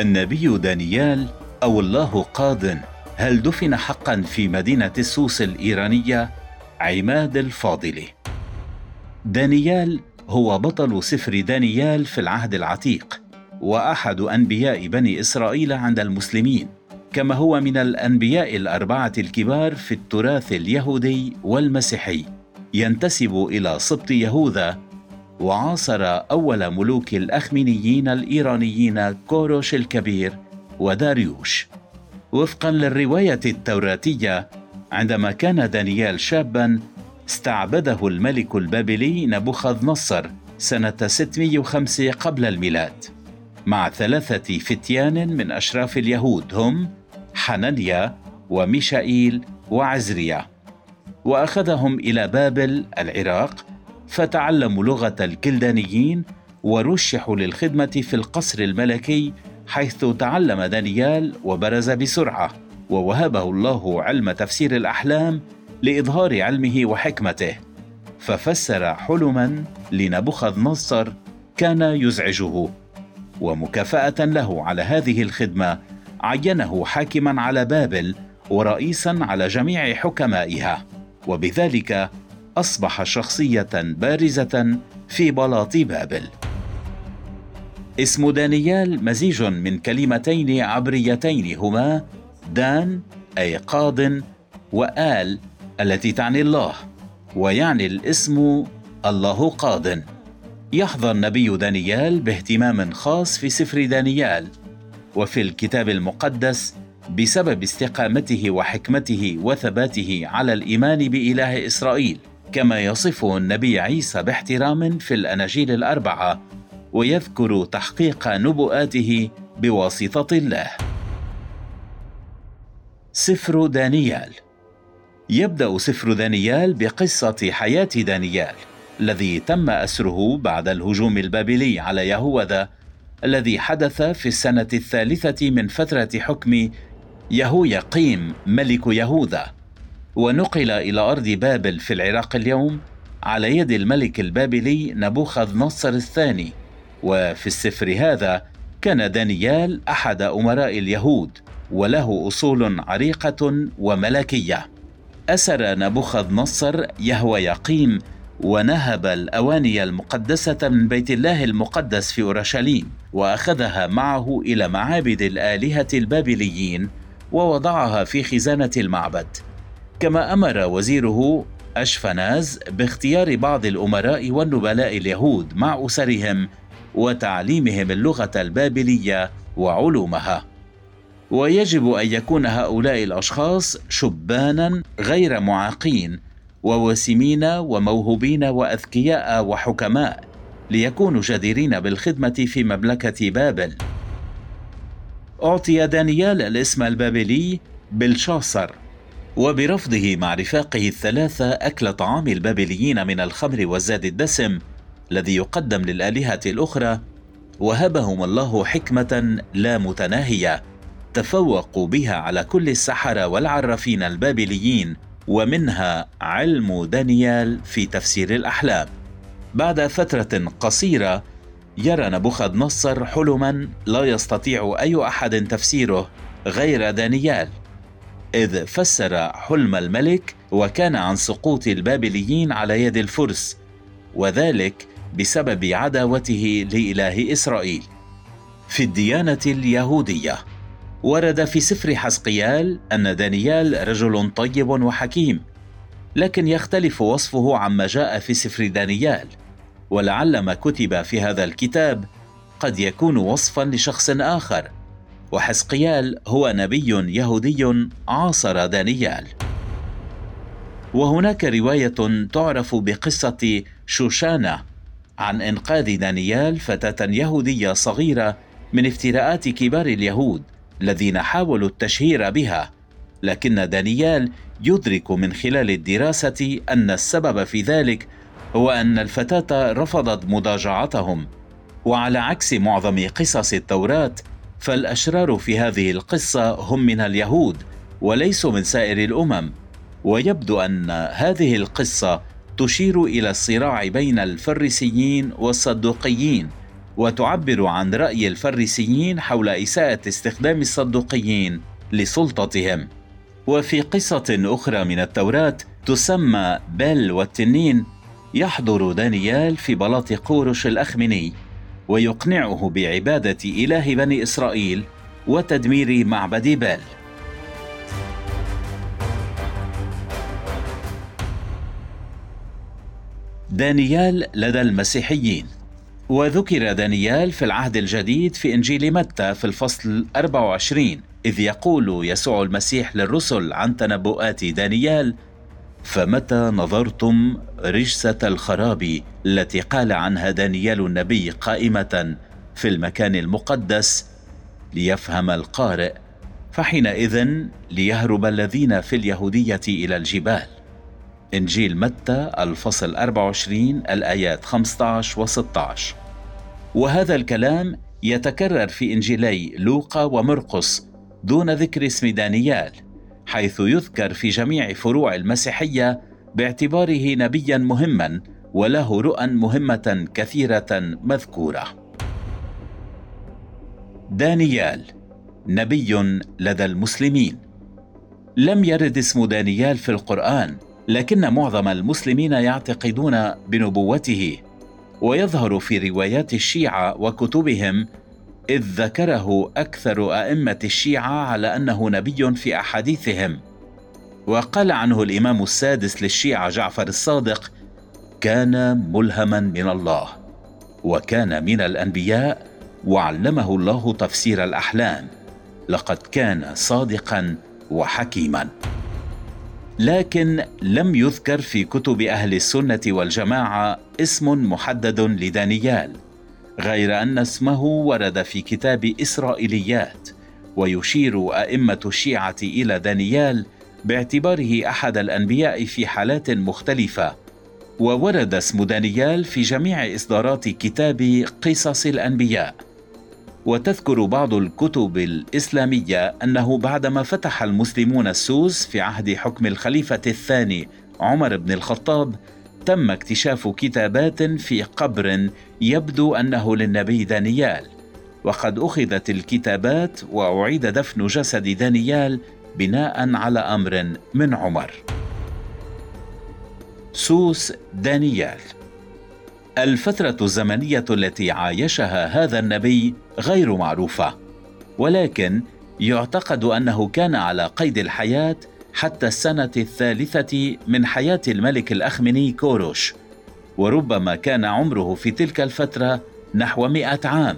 النبي دانيال أو الله قاض هل دفن حقا في مدينة السوس الإيرانية؟ عماد الفاضلي دانيال هو بطل سفر دانيال في العهد العتيق وأحد أنبياء بني إسرائيل عند المسلمين كما هو من الأنبياء الأربعة الكبار في التراث اليهودي والمسيحي ينتسب إلى سبط يهوذا وعاصر أول ملوك الأخمينيين الإيرانيين كوروش الكبير وداريوش. وفقا للرواية التوراتية عندما كان دانيال شابا استعبده الملك البابلي نبوخذ نصر سنة 605 قبل الميلاد. مع ثلاثة فتيان من أشراف اليهود هم حنانيا وميشائيل وعزريا. وأخذهم إلى بابل العراق فتعلموا لغة الكلدانيين ورشحوا للخدمة في القصر الملكي حيث تعلم دانيال وبرز بسرعة ووهبه الله علم تفسير الأحلام لإظهار علمه وحكمته. ففسر حلما لنبوخذ نصر كان يزعجه ومكافأة له على هذه الخدمة عينه حاكما على بابل ورئيسا على جميع حكمائها. وبذلك أصبح شخصية بارزة في بلاط بابل. اسم دانيال مزيج من كلمتين عبريتين هما دان أي قاض وآل التي تعني الله ويعني الاسم الله قاض. يحظى النبي دانيال باهتمام خاص في سفر دانيال وفي الكتاب المقدس بسبب استقامته وحكمته وثباته على الإيمان بإله إسرائيل. كما يصفه النبي عيسى باحترام في الأناجيل الأربعة ويذكر تحقيق نبؤاته بواسطة الله. سفر دانيال. يبدأ سفر دانيال بقصة حياة دانيال الذي تم أسره بعد الهجوم البابلي على يهوذا الذي حدث في السنة الثالثة من فترة حكم يهويقيم ملك يهوذا. ونقل إلى أرض بابل في العراق اليوم على يد الملك البابلي نبوخذ نصر الثاني. وفي السفر هذا كان دانيال أحد أمراء اليهود وله أصول عريقة وملكية. أسر نبوخذ نصر يهوى يقيم ونهب الأواني المقدسة من بيت الله المقدس في أورشليم وأخذها معه إلى معابد الآلهة البابليين ووضعها في خزانة المعبد. كما أمر وزيره أشفناز باختيار بعض الأمراء والنبلاء اليهود مع أسرهم وتعليمهم اللغة البابلية وعلومها. ويجب أن يكون هؤلاء الأشخاص شبانا غير معاقين ووسيمين وموهوبين وأذكياء وحكماء ليكونوا جديرين بالخدمة في مملكة بابل. أعطي دانيال الاسم البابلي بلشاصر وبرفضه مع رفاقه الثلاثة أكل طعام البابليين من الخمر والزاد الدسم الذي يقدم للآلهة الأخرى. وهبهم الله حكمة لا متناهية. تفوقوا بها على كل السحرة والعرافين البابليين ومنها علم دانيال في تفسير الأحلام. بعد فترة قصيرة يرى نبوخذ نصر حلما لا يستطيع أي أحد تفسيره غير دانيال. إذ فسر حلم الملك وكان عن سقوط البابليين على يد الفرس وذلك بسبب عداوته لإله إسرائيل. في الديانة اليهودية ورد في سفر حسقيال أن دانيال رجل طيب وحكيم لكن يختلف وصفه عما جاء في سفر دانيال ولعل ما كتب في هذا الكتاب قد يكون وصفا لشخص آخر. وحسقيال هو نبي يهودي عاصر دانيال. وهناك رواية تعرف بقصة شوشانه عن إنقاذ دانيال فتاة يهودية صغيرة من افتراءات كبار اليهود الذين حاولوا التشهير بها لكن دانيال يدرك من خلال الدراسة أن السبب في ذلك هو أن الفتاة رفضت مضاجعتهم وعلى عكس معظم قصص التوراة فالأشرار في هذه القصة هم من اليهود وليسوا من سائر الأمم ويبدو أن هذه القصة تشير إلى الصراع بين الفريسيين والصدوقيين وتعبر عن رأي الفريسيين حول إساءة استخدام الصدوقيين لسلطتهم. وفي قصة أخرى من التوراة تسمى بل والتنين يحضر دانيال في بلاط قورش الاخمني ويقنعه بعبادة إله بني إسرائيل وتدمير معبد بال. دانيال لدى المسيحيين. وذكر دانيال في العهد الجديد في إنجيل متى في الفصل 24 إذ يقول يسوع المسيح للرسل عن تنبؤات دانيال فمتى نظرتم رجسة الخراب التي قال عنها دانيال النبي قائمة في المكان المقدس ليفهم القارئ فحينئذ ليهرب الذين في اليهودية إلى الجبال. إنجيل متى الفصل 24 الآيات 15 و 16 وهذا الكلام يتكرر في إنجيلي لوقا ومرقس دون ذكر اسم دانيال. حيث يذكر في جميع فروع المسيحية باعتباره نبيا مهما وله رؤى مهمة كثيرة مذكورة. دانيال نبي لدى المسلمين لم يرد اسم دانيال في القرآن لكن معظم المسلمين يعتقدون بنبوته ويظهر في روايات الشيعة وكتبهم إذ ذكره أكثر أئمة الشيعة على أنه نبي في أحاديثهم. وقال عنه الإمام السادس للشيعة جعفر الصادق كان ملهما من الله وكان من الأنبياء وعلمه الله تفسير الأحلام. لقد كان صادقا وحكيما. لكن لم يذكر في كتب أهل السنة والجماعة اسم محدد لدانيال. غير أن اسمه ورد في كتاب إسرائيليات ويشير أئمة الشيعة إلى دانيال باعتباره أحد الأنبياء في حالات مختلفة. وورد اسم دانيال في جميع إصدارات كتاب قصص الأنبياء. وتذكر بعض الكتب الإسلامية أنه بعدما فتح المسلمون السوس في عهد حكم الخليفة الثاني عمر بن الخطاب تم اكتشاف كتابات في قبر يبدو أنه للنبي دانيال وقد أخذت الكتابات وأعيد دفن جسد دانيال بناء على أمر من عمر. سوس دانيال. الفترة الزمنية التي عايشها هذا النبي غير معروفة، ولكن يعتقد أنه كان على قيد الحياة حتى السنة الثالثة من حياة الملك الأخمني كوروش، وربما كان عمره في تلك الفترة نحو مئة عام،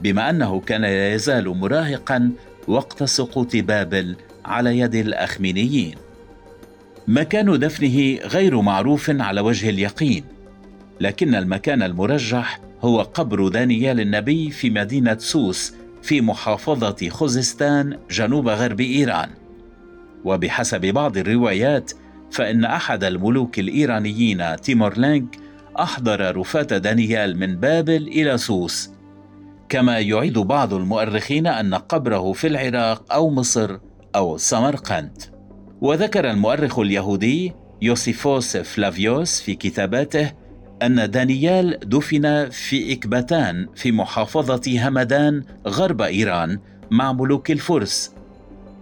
بما أنه كان لا يزال مراهقا وقت سقوط بابل على يد الأخمينيين. مكان دفنه غير معروف على وجه اليقين لكن المكان المرجح هو قبر دانيال النبي في مدينة سوس في محافظة خوزستان جنوب غرب إيران وبحسب بعض الروايات فإن أحد الملوك الإيرانيين تيمورلينك أحضر رفاة دانيال من بابل إلى سوس. كما يعيد بعض المؤرخين أن قبره في العراق أو مصر أو سمرقند. وذكر المؤرخ اليهودي يوسيفوس فلافيوس في كتاباته أن دانيال دفن في إكباتان في محافظة همدان غرب إيران مع ملوك الفرس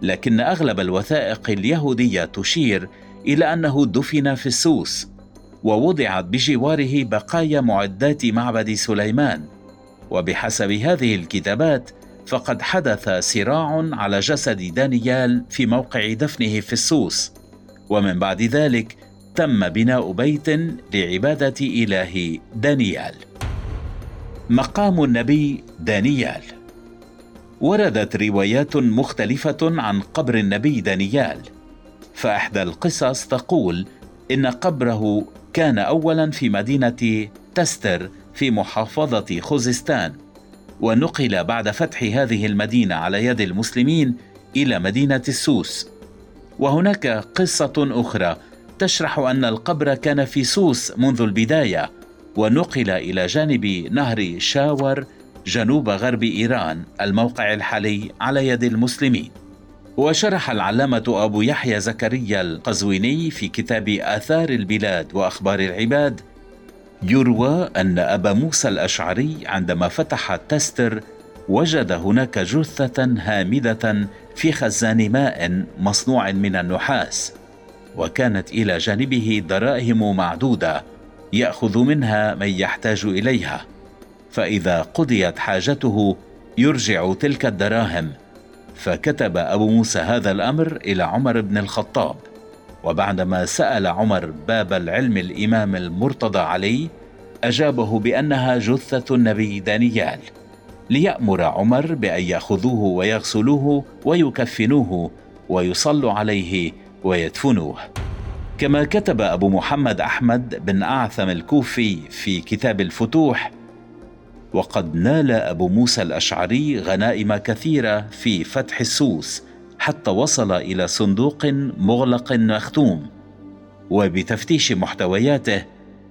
لكن أغلب الوثائق اليهودية تشير إلى أنه دفن في السوس ووضعت بجواره بقايا معدات معبد سليمان. وبحسب هذه الكتابات فقد حدث صراع على جسد دانيال في موقع دفنه في السوس. ومن بعد ذلك تم بناء بيت لعبادة إله دانيال. مقام النبي دانيال. وردت روايات مختلفة عن قبر النبي دانيال. فإحدى القصص تقول إن قبره كان اولا في مدينة تستر في محافظة خوزستان ونقل بعد فتح هذه المدينة على يد المسلمين إلى مدينة السوس وهناك قصة أخرى تشرح أن القبر كان في سوس منذ البداية ونقل إلى جانب نهر شاور جنوب غرب إيران الموقع الحالي على يد المسلمين. وشرح العلامة أبو يحيى زكريا القزويني في كتاب آثار البلاد وأخبار العباد يروى أن أبا موسى الأشعري عندما فتح التستر وجد هناك جثة هامدة في خزان ماء مصنوع من النحاس وكانت إلى جانبه دراهم معدودة يأخذ منها من يحتاج إليها. فإذا قضيت حاجته يرجع تلك الدراهم. فكتب أبو موسى هذا الأمر إلى عمر بن الخطاب. وبعدما سأل عمر باب العلم الإمام المرتضى عليه أجابه بأنها جثة النبي دانيال. ليأمر عمر بأن يأخذوه ويغسلوه ويكفنوه ويصلوا عليه ويدفنوه. كما كتب أبو محمد أحمد بن أعثم الكوفي في كتاب الفتوح وقد نال أبو موسى الأشعري غنائم كثيرة في فتح السوس حتى وصل إلى صندوق مغلق مختوم. وبتفتيش محتوياته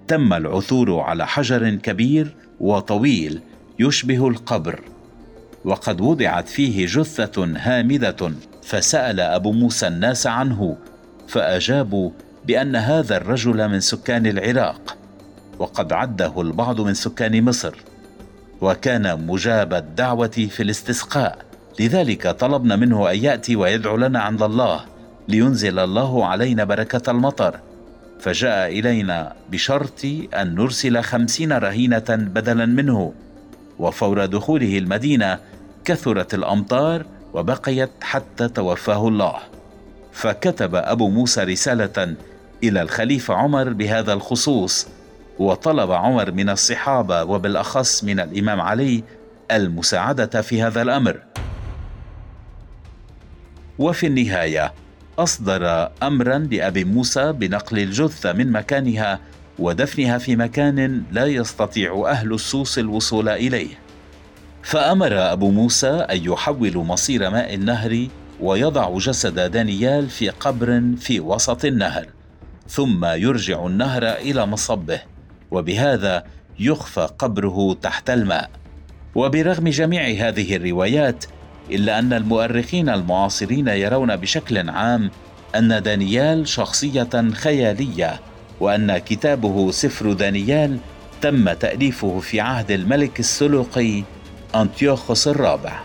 تم العثور على حجر كبير وطويل يشبه القبر. وقد وضعت فيه جثة هامدة فسأل أبو موسى الناس عنه فأجابوا بأن هذا الرجل من سكان العراق وقد عده البعض من سكان مصر. وكان مجاب الدعوة في الاستسقاء. لذلك طلبنا منه أن يأتي ويدعو لنا عند الله لينزل الله علينا بركة المطر. فجاء إلينا بشرط أن نرسل خمسين رهينة بدلا منه. وفور دخوله المدينة كثرت الأمطار وبقيت حتى توفاه الله. فكتب أبو موسى رسالة إلى الخليفة عمر بهذا الخصوص. وطلب عمر من الصحابة وبالأخص من الإمام علي المساعدة في هذا الأمر. وفي النهاية أصدر امرا لأبي موسى بنقل الجثة من مكانها ودفنها في مكان لا يستطيع أهل السوس الوصول إليه. فأمر أبو موسى أن يحول مصير ماء النهر ويضع جسد دانيال في قبر في وسط النهر ثم يرجع النهر إلى مصبه. وبهذا يخفى قبره تحت الماء. وبرغم جميع هذه الروايات إلا أن المؤرخين المعاصرين يرون بشكل عام أن دانيال شخصية خيالية وأن كتابه سفر دانيال تم تأليفه في عهد الملك السلوقي انطيوخوس الرابع.